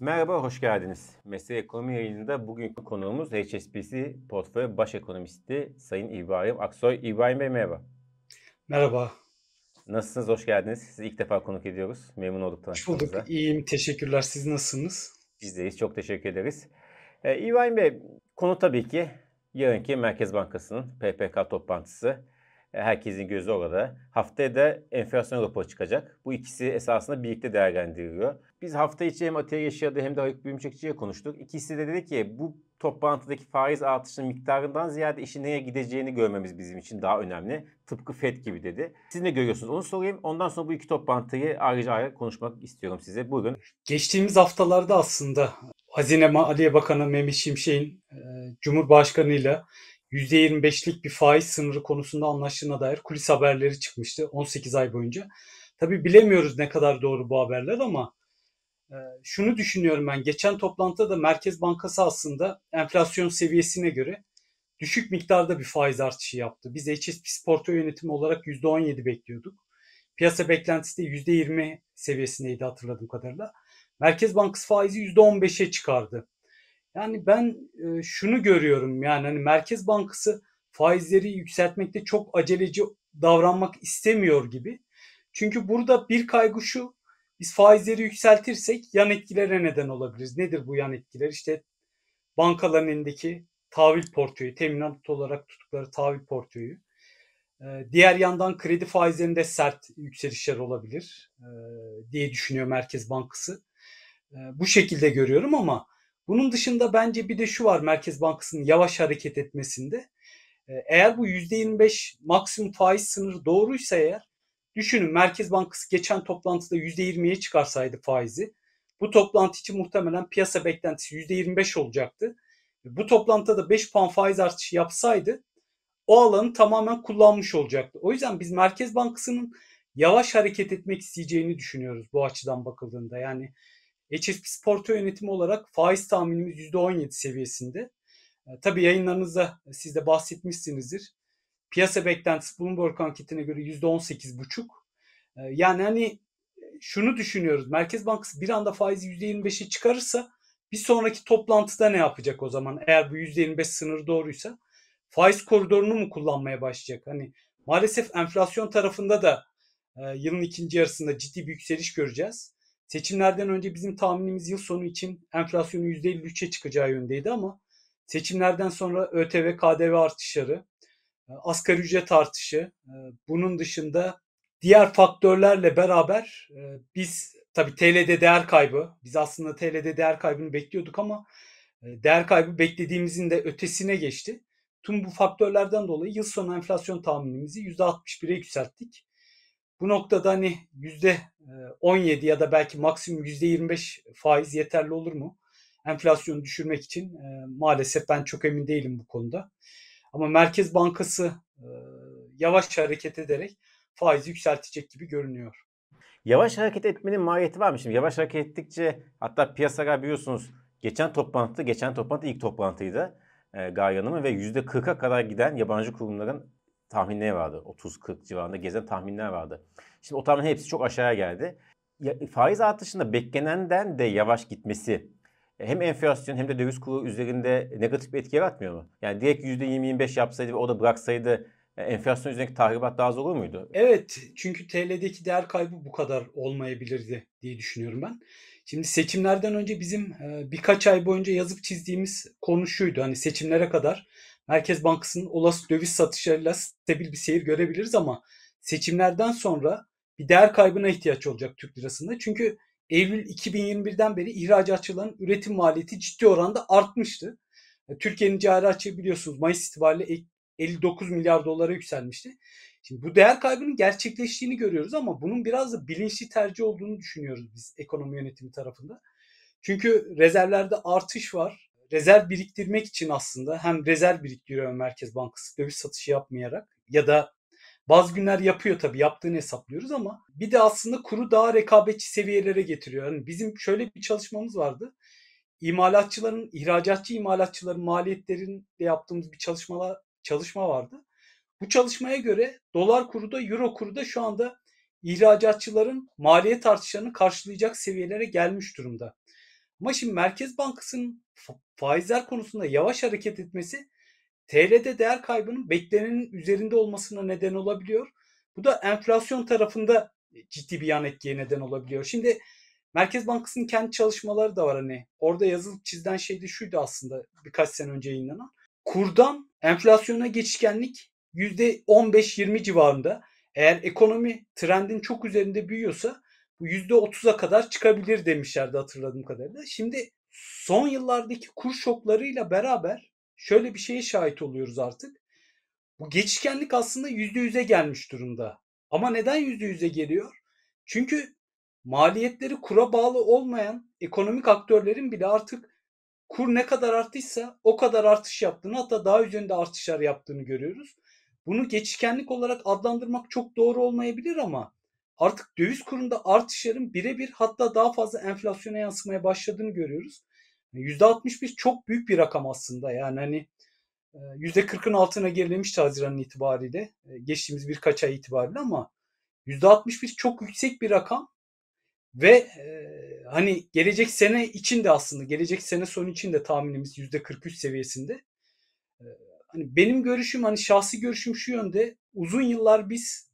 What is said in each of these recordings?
Merhaba, hoş geldiniz. Mesele Ekonomi yayınında bugünkü konuğumuz HSBC Portföy Baş Ekonomisti Sayın İbrahim Aksoy. İbrahim Bey merhaba. Merhaba. Nasılsınız? Hoş geldiniz. Sizi ilk defa konuk ediyoruz. Memnun olduk Hoş bulduk. İyiyim. Teşekkürler. Siz nasılsınız? Biz deyiz. Çok teşekkür ederiz. Ee, İbrahim Bey, konu tabii ki yarınki Merkez Bankası'nın PPK toplantısı. Ee, herkesin gözü orada. Haftaya da enflasyon raporu çıkacak. Bu ikisi esasında birlikte değerlendiriliyor. Biz hafta içi hem Atiye Yaşayadı hem de Haluk Büyümçekçi'ye konuştuk. İkisi de dedi ki bu toplantıdaki faiz artışının miktarından ziyade işin nereye gideceğini görmemiz bizim için daha önemli. Tıpkı FED gibi dedi. Siz ne görüyorsunuz onu sorayım. Ondan sonra bu iki toplantıyı ayrıca ayrı konuşmak istiyorum size. Buyurun. Geçtiğimiz haftalarda aslında Hazine Maliye Bakanı Mehmet Şimşek'in e, Cumhurbaşkanı ile %25'lik bir faiz sınırı konusunda anlaştığına dair kulis haberleri çıkmıştı 18 ay boyunca. Tabi bilemiyoruz ne kadar doğru bu haberler ama e, şunu düşünüyorum ben. Geçen toplantıda da Merkez Bankası aslında enflasyon seviyesine göre düşük miktarda bir faiz artışı yaptı. Biz HSBC portföy yönetimi olarak %17 bekliyorduk. Piyasa beklentisi de %20 seviyesindeydi hatırladığım kadarıyla. Merkez Bankası faizi %15'e çıkardı. Yani ben e, şunu görüyorum yani hani Merkez Bankası faizleri yükseltmekte çok aceleci davranmak istemiyor gibi. Çünkü burada bir kaygı şu. Biz faizleri yükseltirsek yan etkilere neden olabiliriz. Nedir bu yan etkiler? İşte bankaların elindeki tahvil portföyü, teminat olarak tuttukları tahvil portföyü. E, diğer yandan kredi faizlerinde sert yükselişler olabilir e, diye düşünüyor Merkez Bankası. Bu şekilde görüyorum ama bunun dışında bence bir de şu var Merkez Bankası'nın yavaş hareket etmesinde. Ee, eğer bu %25 maksimum faiz sınırı doğruysa eğer düşünün Merkez Bankası geçen toplantıda %20'ye çıkarsaydı faizi. Bu toplantı için muhtemelen piyasa beklentisi %25 olacaktı. Bu toplantıda da 5 puan faiz artışı yapsaydı o alanı tamamen kullanmış olacaktı. O yüzden biz Merkez Bankası'nın yavaş hareket etmek isteyeceğini düşünüyoruz bu açıdan bakıldığında. Yani HSBC portföy yönetimi olarak faiz tahminimiz %17 seviyesinde. E, tabii yayınlarınızda siz de bahsetmişsinizdir. Piyasa beklentisi Bloomberg anketine göre %18,5. E, yani hani şunu düşünüyoruz. Merkez Bankası bir anda faizi %25'e çıkarırsa bir sonraki toplantıda ne yapacak o zaman? Eğer bu %25 sınırı doğruysa faiz koridorunu mu kullanmaya başlayacak? Hani maalesef enflasyon tarafında da e, yılın ikinci yarısında ciddi bir yükseliş göreceğiz. Seçimlerden önce bizim tahminimiz yıl sonu için enflasyonun %53'e çıkacağı yöndeydi ama seçimlerden sonra ÖTV, KDV artışları, e, asgari ücret artışı, e, bunun dışında diğer faktörlerle beraber e, biz tabii TL'de değer kaybı, biz aslında TL'de değer kaybını bekliyorduk ama değer kaybı beklediğimizin de ötesine geçti. Tüm bu faktörlerden dolayı yıl sonu enflasyon tahminimizi %61'e yükselttik. Bu noktada hani yüzde 17 ya da belki maksimum yüzde 25 faiz yeterli olur mu? Enflasyonu düşürmek için maalesef ben çok emin değilim bu konuda. Ama Merkez Bankası yavaş hareket ederek faizi yükseltecek gibi görünüyor. Yavaş hareket etmenin maliyeti var mı? Şimdi yavaş hareket ettikçe hatta piyasalar biliyorsunuz geçen toplantı, geçen toplantı ilk toplantıydı e, Gaye Hanım'ın ve %40'a kadar giden yabancı kurumların tahminleri vardı. 30-40 civarında gezen tahminler vardı. Şimdi o tahminlerin hepsi çok aşağıya geldi. Ya, faiz artışında beklenenden de yavaş gitmesi e, hem enflasyon hem de döviz kuru üzerinde negatif bir etki yaratmıyor mu? Yani direkt %20-25 yapsaydı ve o da bıraksaydı e, enflasyon üzerindeki tahribat daha az olur muydu? Evet çünkü TL'deki değer kaybı bu kadar olmayabilirdi diye düşünüyorum ben. Şimdi seçimlerden önce bizim e, birkaç ay boyunca yazıp çizdiğimiz konu şuydu. Hani seçimlere kadar Merkez Bankası'nın olası döviz satışlarıyla stabil bir seyir görebiliriz ama seçimlerden sonra bir değer kaybına ihtiyaç olacak Türk lirasında. Çünkü Eylül 2021'den beri ihracatçıların üretim maliyeti ciddi oranda artmıştı. E, Türkiye'nin cari açığı biliyorsunuz Mayıs itibariyle 59 milyar dolara yükselmişti. Şimdi bu değer kaybının gerçekleştiğini görüyoruz ama bunun biraz da bilinçli tercih olduğunu düşünüyoruz biz ekonomi yönetimi tarafında. Çünkü rezervlerde artış var rezerv biriktirmek için aslında hem rezerv biriktiriyor Merkez Bankası döviz satışı yapmayarak ya da bazı günler yapıyor tabii yaptığını hesaplıyoruz ama bir de aslında kuru daha rekabetçi seviyelere getiriyor. Yani bizim şöyle bir çalışmamız vardı. İmalatçıların, ihracatçı imalatçıların maliyetlerinde yaptığımız bir çalışma, çalışma vardı. Bu çalışmaya göre dolar kuru da euro kuru da şu anda ihracatçıların maliyet artışlarını karşılayacak seviyelere gelmiş durumda. Ama şimdi Merkez Bankası'nın faizler konusunda yavaş hareket etmesi TL'de değer kaybının beklenenin üzerinde olmasına neden olabiliyor. Bu da enflasyon tarafında ciddi bir yan etkiye neden olabiliyor. Şimdi Merkez Bankası'nın kendi çalışmaları da var hani. Orada yazılıp çizilen şey de şuydu aslında birkaç sene önce yayınlanan. Kurdan enflasyona geçişkenlik %15-20 civarında. Eğer ekonomi trendin çok üzerinde büyüyorsa bu %30'a kadar çıkabilir demişlerdi hatırladığım kadarıyla. Şimdi son yıllardaki kur şoklarıyla beraber şöyle bir şeye şahit oluyoruz artık. Bu geçişkenlik aslında %100'e gelmiş durumda. Ama neden %100'e geliyor? Çünkü maliyetleri kura bağlı olmayan ekonomik aktörlerin bile artık kur ne kadar arttıysa o kadar artış yaptığını hatta daha üzerinde artışlar yaptığını görüyoruz. Bunu geçişkenlik olarak adlandırmak çok doğru olmayabilir ama artık döviz kurunda artışların birebir hatta daha fazla enflasyona yansımaya başladığını görüyoruz. %61 çok büyük bir rakam aslında. Yani hani %40'ın altına gerilemişti Haziran itibariyle. Geçtiğimiz birkaç ay itibariyle ama %61 çok yüksek bir rakam. Ve e, hani gelecek sene için de aslında gelecek sene sonu için de tahminimiz %43 seviyesinde. E, hani benim görüşüm hani şahsi görüşüm şu yönde. Uzun yıllar biz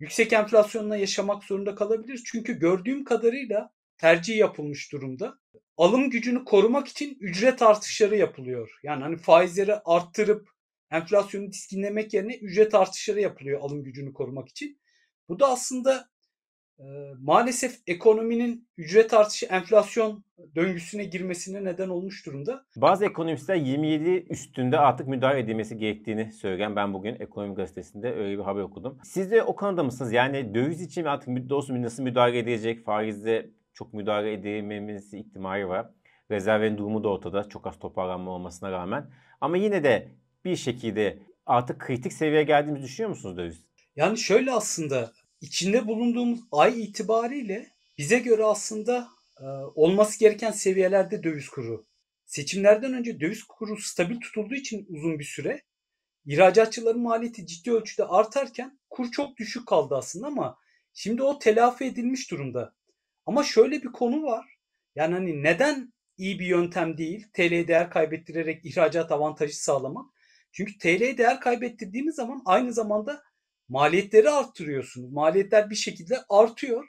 yüksek enflasyonla yaşamak zorunda kalabiliriz. Çünkü gördüğüm kadarıyla tercih yapılmış durumda. Alım gücünü korumak için ücret artışları yapılıyor. Yani hani faizleri arttırıp enflasyonu diskinlemek yerine ücret artışları yapılıyor alım gücünü korumak için. Bu da aslında maalesef ekonominin ücret artışı enflasyon döngüsüne girmesine neden olmuş durumda. Bazı ekonomistler 27 üstünde artık müdahale edilmesi gerektiğini söyleyen ben bugün Ekonomi Gazetesi'nde öyle bir haber okudum. Siz de o konuda mısınız? Yani döviz için artık doğrusu nasıl müdahale edecek? Faizde çok müdahale edilmemesi ihtimali var. Rezervin durumu da ortada. Çok az toparlanma olmasına rağmen. Ama yine de bir şekilde artık kritik seviyeye geldiğimizi düşünüyor musunuz döviz? Yani şöyle aslında içinde bulunduğumuz ay itibariyle bize göre aslında e, olması gereken seviyelerde döviz kuru. Seçimlerden önce döviz kuru stabil tutulduğu için uzun bir süre ihracatçıların maliyeti ciddi ölçüde artarken kur çok düşük kaldı aslında ama şimdi o telafi edilmiş durumda. Ama şöyle bir konu var. Yani hani neden iyi bir yöntem değil TL'ye değer kaybettirerek ihracat avantajı sağlamak? Çünkü TL'ye değer kaybettirdiğimiz zaman aynı zamanda maliyetleri arttırıyorsunuz. Maliyetler bir şekilde artıyor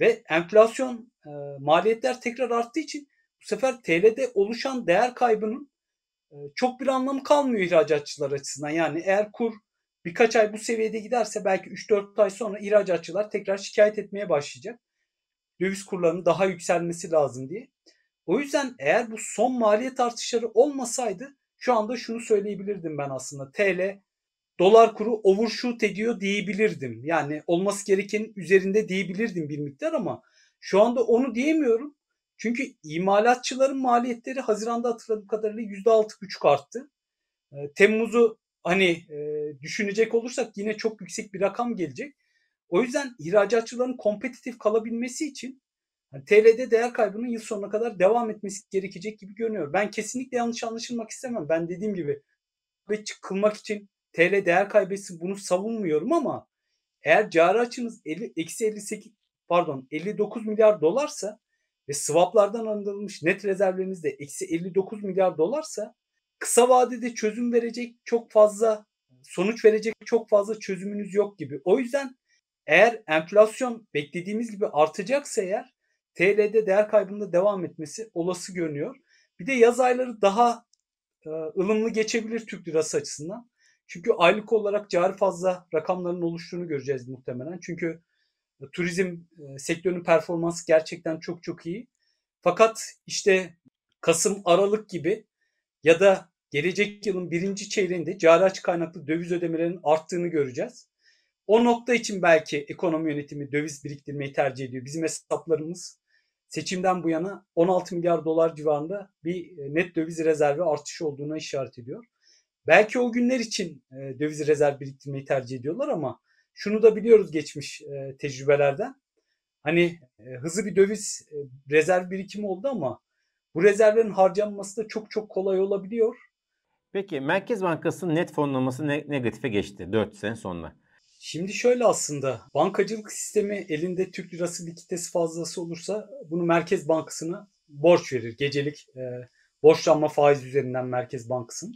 ve enflasyon e, maliyetler tekrar arttığı için bu sefer TL'de oluşan değer kaybının e, çok bir anlamı kalmıyor ihracatçılar açısından. Yani eğer kur birkaç ay bu seviyede giderse belki 3-4 ay sonra ihracatçılar tekrar şikayet etmeye başlayacak. Döviz kurlarının daha yükselmesi lazım diye. O yüzden eğer bu son maliyet artışları olmasaydı şu anda şunu söyleyebilirdim ben aslında. TL dolar kuru overshoot ediyor diyebilirdim. Yani olması gereken üzerinde diyebilirdim bir miktar ama şu anda onu diyemiyorum. Çünkü imalatçıların maliyetleri Haziran'da hatırladığım kadarıyla %6,5 arttı. Ee, Temmuz'u hani e, düşünecek olursak yine çok yüksek bir rakam gelecek. O yüzden ihracatçıların kompetitif kalabilmesi için yani TL'de değer kaybının yıl sonuna kadar devam etmesi gerekecek gibi görünüyor. Ben kesinlikle yanlış anlaşılmak istemem. Ben dediğim gibi ve kılmak için TL değer kaybetsin bunu savunmuyorum ama eğer cari açınız 50, eksi 58 pardon 59 milyar dolarsa ve swaplardan alınmış net rezervleriniz de eksi 59 milyar dolarsa kısa vadede çözüm verecek çok fazla sonuç verecek çok fazla çözümünüz yok gibi. O yüzden eğer enflasyon beklediğimiz gibi artacaksa eğer TL'de değer kaybında devam etmesi olası görünüyor. Bir de yaz ayları daha ılımlı geçebilir Türk lirası açısından. Çünkü aylık olarak cari fazla rakamların oluştuğunu göreceğiz muhtemelen. Çünkü e, turizm e, sektörünün performansı gerçekten çok çok iyi. Fakat işte Kasım, Aralık gibi ya da gelecek yılın birinci çeyreğinde cari açık kaynaklı döviz ödemelerinin arttığını göreceğiz. O nokta için belki ekonomi yönetimi döviz biriktirmeyi tercih ediyor. Bizim hesaplarımız seçimden bu yana 16 milyar dolar civarında bir e, net döviz rezervi artışı olduğuna işaret ediyor. Belki o günler için e, döviz rezerv biriktirmeyi tercih ediyorlar ama şunu da biliyoruz geçmiş e, tecrübelerden. Hani e, hızlı bir döviz e, rezerv birikimi oldu ama bu rezervlerin harcanması da çok çok kolay olabiliyor. Peki Merkez Bankası'nın net fonlaması ne, negatife geçti 4 sene sonra. Şimdi şöyle aslında bankacılık sistemi elinde Türk lirası likiditesi fazlası olursa bunu Merkez Bankası'na borç verir. Gecelik e, borçlanma faiz üzerinden Merkez Bankası'nın.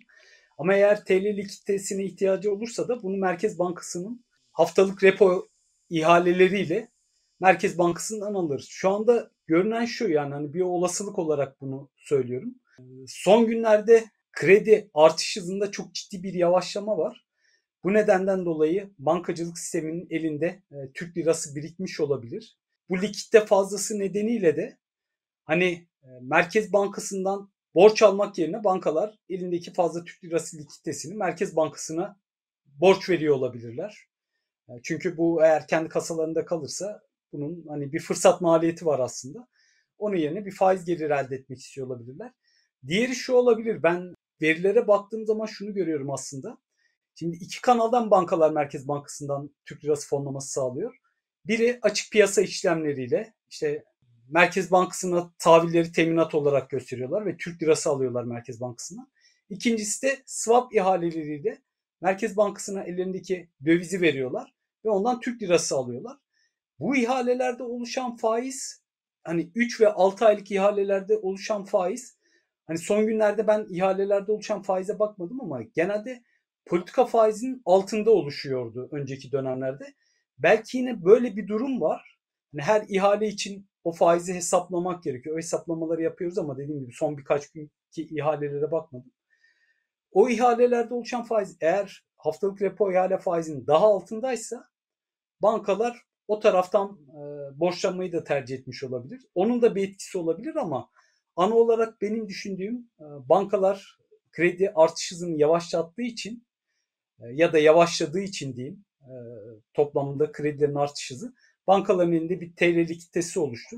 Ama eğer TL likiditesine ihtiyacı olursa da bunu Merkez Bankası'nın haftalık repo ihaleleriyle Merkez Bankası'ndan alır. Şu anda görünen şu yani hani bir olasılık olarak bunu söylüyorum. Son günlerde kredi artış hızında çok ciddi bir yavaşlama var. Bu nedenden dolayı bankacılık sisteminin elinde e, Türk lirası birikmiş olabilir. Bu likitte fazlası nedeniyle de hani e, Merkez Bankası'ndan borç almak yerine bankalar elindeki fazla Türk lirası likiditesini Merkez Bankası'na borç veriyor olabilirler. E, çünkü bu eğer kendi kasalarında kalırsa bunun hani bir fırsat maliyeti var aslında. Onun yerine bir faiz gelir elde etmek istiyor olabilirler. Diğeri şu olabilir. Ben verilere baktığım zaman şunu görüyorum aslında. Şimdi iki kanaldan bankalar Merkez Bankası'ndan Türk Lirası fonlaması sağlıyor. Biri açık piyasa işlemleriyle işte Merkez Bankası'na tahvilleri teminat olarak gösteriyorlar ve Türk Lirası alıyorlar Merkez Bankası'na. İkincisi de swap ihaleleriyle Merkez Bankası'na ellerindeki dövizi veriyorlar ve ondan Türk Lirası alıyorlar. Bu ihalelerde oluşan faiz hani 3 ve 6 aylık ihalelerde oluşan faiz hani son günlerde ben ihalelerde oluşan faize bakmadım ama genelde politika faizinin altında oluşuyordu önceki dönemlerde. Belki yine böyle bir durum var. Yani her ihale için o faizi hesaplamak gerekiyor. O hesaplamaları yapıyoruz ama dediğim gibi son birkaç günkü ihalelere bakmadım. O ihalelerde oluşan faiz eğer haftalık repo ihale faizinin daha altındaysa bankalar o taraftan e, borçlanmayı da tercih etmiş olabilir. Onun da bir etkisi olabilir ama ana olarak benim düşündüğüm e, bankalar kredi artış hızını yavaşlattığı için e, ya da yavaşladığı için diyeyim e, toplamında kredilerin artış hızı bankaların elinde bir TL likiditesi oluştu.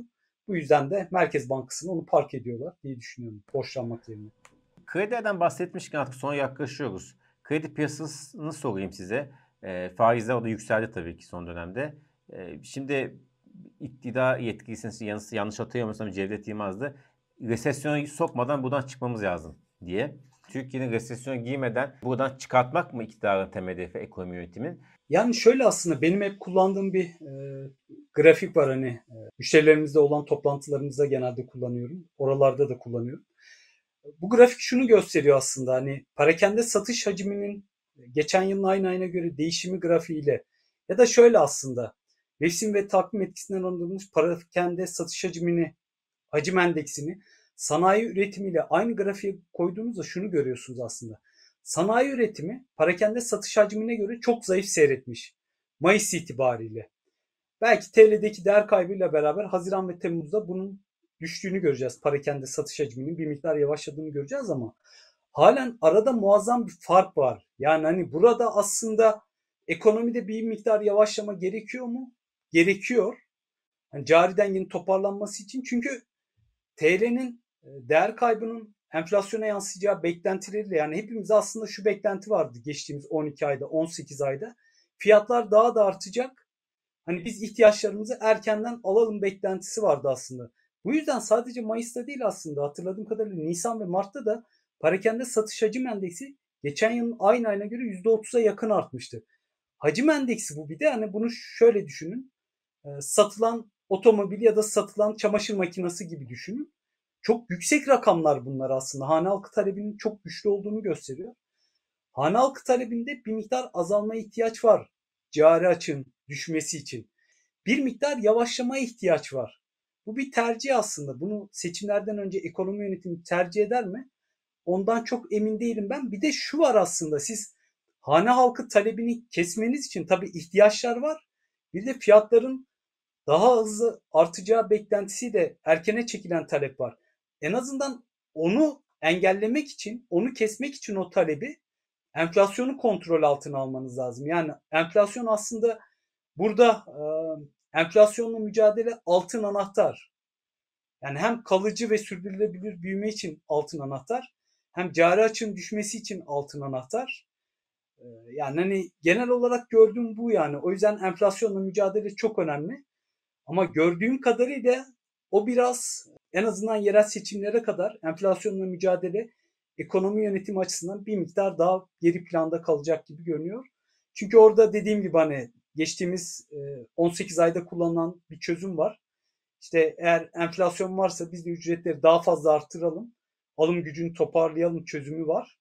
Bu yüzden de Merkez Bankası'na onu park ediyorlar diye düşünüyorum borçlanmak yerine. Kredilerden bahsetmişken artık sona yaklaşıyoruz. Kredi piyasasını sorayım size. E, faizler o da yükseldi tabii ki son dönemde. E, şimdi iktidar yetkilisiniz yanlış, yanlış hatırlamıyorsam Cevdet Yılmaz'dı. Resesyona sokmadan buradan çıkmamız lazım diye. Türkiye'nin resesyona giymeden buradan çıkartmak mı iktidarın temel hedefi ekonomi yönetimin? Yani şöyle aslında benim hep kullandığım bir e, grafik var hani e, müşterilerimizle olan toplantılarımızda genelde kullanıyorum. Oralarda da kullanıyorum. Bu grafik şunu gösteriyor aslında hani parakende satış hacminin geçen yılın aynı ayına göre değişimi grafiğiyle ya da şöyle aslında mevsim ve takvim etkisinden alınmış parakende satış hacmini hacim endeksini sanayi üretimiyle aynı grafiğe koyduğunuzda şunu görüyorsunuz aslında. Sanayi üretimi parakende satış hacmine göre çok zayıf seyretmiş. Mayıs itibariyle. Belki TL'deki değer kaybıyla beraber Haziran ve Temmuz'da bunun düştüğünü göreceğiz. Parakende satış hacminin bir miktar yavaşladığını göreceğiz ama halen arada muazzam bir fark var. Yani hani burada aslında ekonomide bir miktar yavaşlama gerekiyor mu? Gerekiyor. Yani cari dengenin toparlanması için. Çünkü TL'nin e, değer kaybının enflasyona yansıyacağı beklentileriyle yani hepimiz aslında şu beklenti vardı geçtiğimiz 12 ayda 18 ayda fiyatlar daha da artacak. Hani biz ihtiyaçlarımızı erkenden alalım beklentisi vardı aslında. Bu yüzden sadece Mayıs'ta değil aslında hatırladığım kadarıyla Nisan ve Mart'ta da parakende satış hacim endeksi geçen yılın aynı ayına göre %30'a yakın artmıştı. Hacim endeksi bu bir de hani bunu şöyle düşünün. E, satılan otomobil ya da satılan çamaşır makinesi gibi düşünün. Çok yüksek rakamlar bunlar aslında. Hane halkı talebinin çok güçlü olduğunu gösteriyor. Hane halkı talebinde bir miktar azalma ihtiyaç var. Cari açın düşmesi için. Bir miktar yavaşlamaya ihtiyaç var. Bu bir tercih aslında. Bunu seçimlerden önce ekonomi yönetimi tercih eder mi? Ondan çok emin değilim ben. Bir de şu var aslında siz hane halkı talebini kesmeniz için tabii ihtiyaçlar var. Bir de fiyatların daha hızlı artacağı beklentisiyle erkene çekilen talep var en azından onu engellemek için, onu kesmek için o talebi enflasyonu kontrol altına almanız lazım. Yani enflasyon aslında burada e, enflasyonla mücadele altın anahtar. Yani hem kalıcı ve sürdürülebilir büyüme için altın anahtar, hem cari açığın düşmesi için altın anahtar. E, yani hani genel olarak gördüğüm bu yani. O yüzden enflasyonla mücadele çok önemli. Ama gördüğüm kadarıyla o biraz en azından yerel seçimlere kadar enflasyonla mücadele ekonomi yönetimi açısından bir miktar daha geri planda kalacak gibi görünüyor. Çünkü orada dediğim gibi hani geçtiğimiz 18 ayda kullanılan bir çözüm var. İşte eğer enflasyon varsa biz de ücretleri daha fazla artıralım. Alım gücünü toparlayalım çözümü var.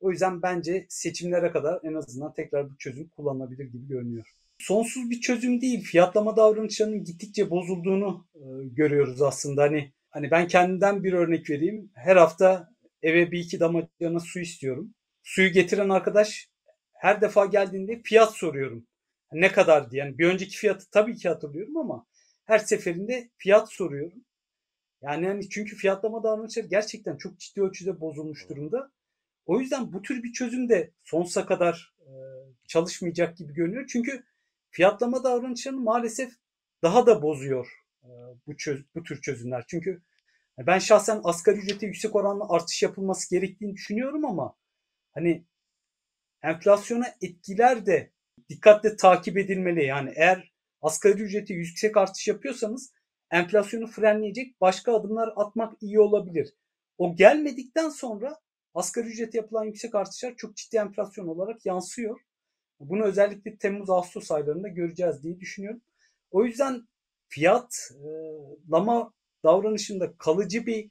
O yüzden bence seçimlere kadar en azından tekrar bu çözüm kullanılabilir gibi görünüyor. Sonsuz bir çözüm değil. Fiyatlama davranışlarının gittikçe bozulduğunu e, görüyoruz aslında. Hani hani ben kendimden bir örnek vereyim. Her hafta eve bir iki damacana su istiyorum. Suyu getiren arkadaş her defa geldiğinde fiyat soruyorum. Ne kadar diye. Yani bir önceki fiyatı tabii ki hatırlıyorum ama her seferinde fiyat soruyorum. Yani hani çünkü fiyatlama davranışları gerçekten çok ciddi ölçüde bozulmuş durumda. O yüzden bu tür bir çözüm de sonsuza kadar e, çalışmayacak gibi görünüyor. Çünkü fiyatlama davranışlarını maalesef daha da bozuyor bu, çöz, bu tür çözümler. Çünkü ben şahsen asgari ücrete yüksek oranlı artış yapılması gerektiğini düşünüyorum ama hani enflasyona etkiler de dikkatle takip edilmeli. Yani eğer asgari ücreti yüksek artış yapıyorsanız enflasyonu frenleyecek başka adımlar atmak iyi olabilir. O gelmedikten sonra asgari ücrete yapılan yüksek artışlar çok ciddi enflasyon olarak yansıyor. Bunu özellikle Temmuz-Ağustos aylarında göreceğiz diye düşünüyorum. O yüzden fiyatlama davranışında kalıcı bir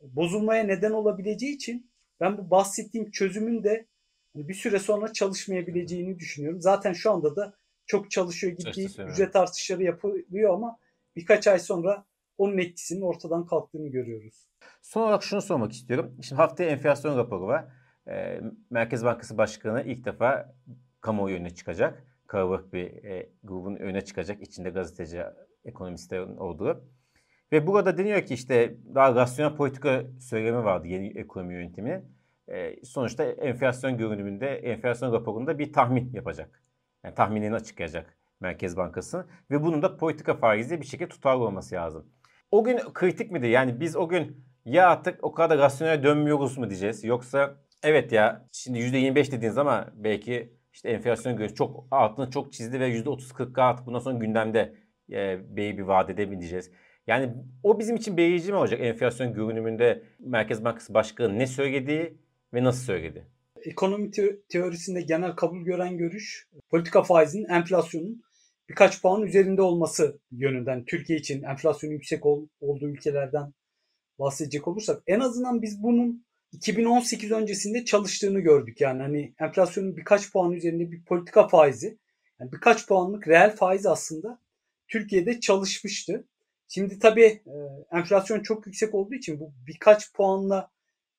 bozulmaya neden olabileceği için ben bu bahsettiğim çözümün de bir süre sonra çalışmayabileceğini düşünüyorum. Zaten şu anda da çok çalışıyor gibi ücret artışları yapılıyor ama birkaç ay sonra onun etkisinin ortadan kalktığını görüyoruz. Son olarak şunu sormak istiyorum. Şimdi haftaya enflasyon raporu var. E, Merkez Bankası Başkanı ilk defa kamuoyu önüne çıkacak. Kalabalık bir e, grubun önüne çıkacak. İçinde gazeteci, ekonomistlerin olduğu. Ve burada deniyor ki işte daha rasyonel politika söylemi vardı yeni ekonomi yönetimi. E, sonuçta enflasyon görünümünde, enflasyon raporunda bir tahmin yapacak. Yani tahminini açıklayacak Merkez Bankası. Ve bunun da politika faizi bir şekilde tutarlı olması lazım. O gün kritik miydi? Yani biz o gün ya artık o kadar rasyonel dönmüyoruz mu diyeceğiz. Yoksa evet ya şimdi %25 dediğiniz ama belki işte enflasyon göre çok altını çok çizdi ve %30-40 artık bundan sonra gündemde e, bir vadede mi diyeceğiz. Yani o bizim için belirleyici mi olacak enflasyon görünümünde Merkez Bankası Başkanı ne söylediği ve nasıl söyledi? Ekonomi teorisinde genel kabul gören görüş politika faizinin enflasyonun birkaç puan üzerinde olması yönünden Türkiye için enflasyonun yüksek ol, olduğu ülkelerden bahsedecek olursak en azından biz bunun 2018 öncesinde çalıştığını gördük. Yani hani enflasyonun birkaç puan üzerinde bir politika faizi, yani birkaç puanlık reel faiz aslında Türkiye'de çalışmıştı. Şimdi tabii e, enflasyon çok yüksek olduğu için bu birkaç puanla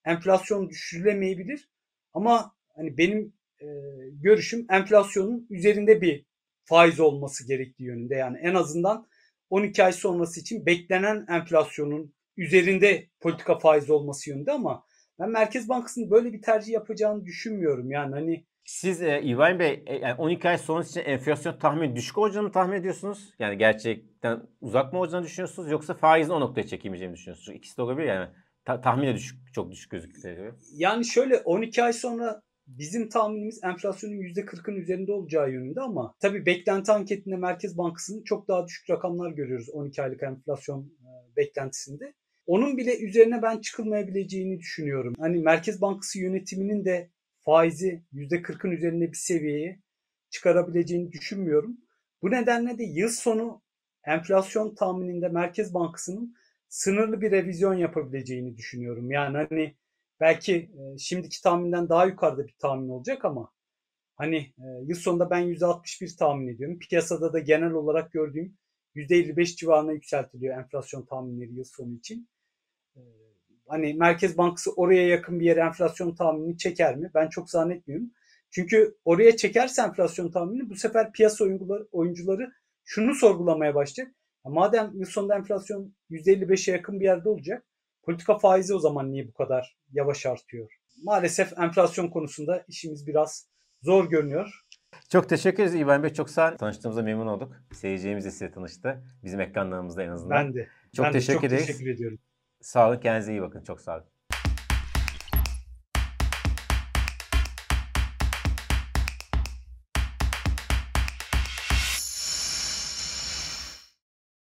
enflasyon düşürülemeyebilir. Ama hani benim e, görüşüm enflasyonun üzerinde bir faiz olması gerektiği yönünde. Yani en azından 12 ay sonrası için beklenen enflasyonun üzerinde politika faizi olması yönünde ama ben Merkez Bankası'nın böyle bir tercih yapacağını düşünmüyorum. Yani hani siz e, İbrahim Bey e, yani 12 ay sonrası için enflasyon tahmin düşük olacağını mı tahmin ediyorsunuz? Yani gerçekten uzak mı olacağını düşünüyorsunuz yoksa faizin o noktaya çekilmeyeceğini düşünüyorsunuz? Çünkü ikisi de olabilir yani. Ta- tahmine düşük, çok düşük gözüküyor. Yani şöyle 12 ay sonra bizim tahminimiz enflasyonun %40'ın üzerinde olacağı yönünde ama tabii beklenti anketinde Merkez Bankası'nın çok daha düşük rakamlar görüyoruz 12 aylık enflasyon e, beklentisinde. Onun bile üzerine ben çıkılmayabileceğini düşünüyorum. Hani Merkez Bankası yönetiminin de faizi %40'ın üzerinde bir seviyeye çıkarabileceğini düşünmüyorum. Bu nedenle de yıl sonu enflasyon tahmininde Merkez Bankası'nın sınırlı bir revizyon yapabileceğini düşünüyorum. Yani hani belki e, şimdiki tahminden daha yukarıda bir tahmin olacak ama hani e, yıl sonunda ben %61 tahmin ediyorum. Piyasada da genel olarak gördüğüm %55 civarına yükseltiliyor enflasyon tahminleri yıl sonu için. Hani Merkez Bankası oraya yakın bir yere enflasyon tahminini çeker mi? Ben çok zannetmiyorum. Çünkü oraya çekerse enflasyon tahminini bu sefer piyasa oyuncuları, oyuncuları şunu sorgulamaya başlayacak. Madem yıl sonunda enflasyon %55'e yakın bir yerde olacak, politika faizi o zaman niye bu kadar yavaş artıyor? Maalesef enflasyon konusunda işimiz biraz zor görünüyor. Çok teşekkür ederiz İbrahim Bey. Çok sağ olun. Tanıştığımıza memnun olduk. Seyircilerimiz de size tanıştı. Bizim ekranlarımızda en azından. Ben de. Çok ben teşekkür de çok ederiz. teşekkür ediyorum. Sağ olun. Kendinize iyi bakın. Çok sağ olun.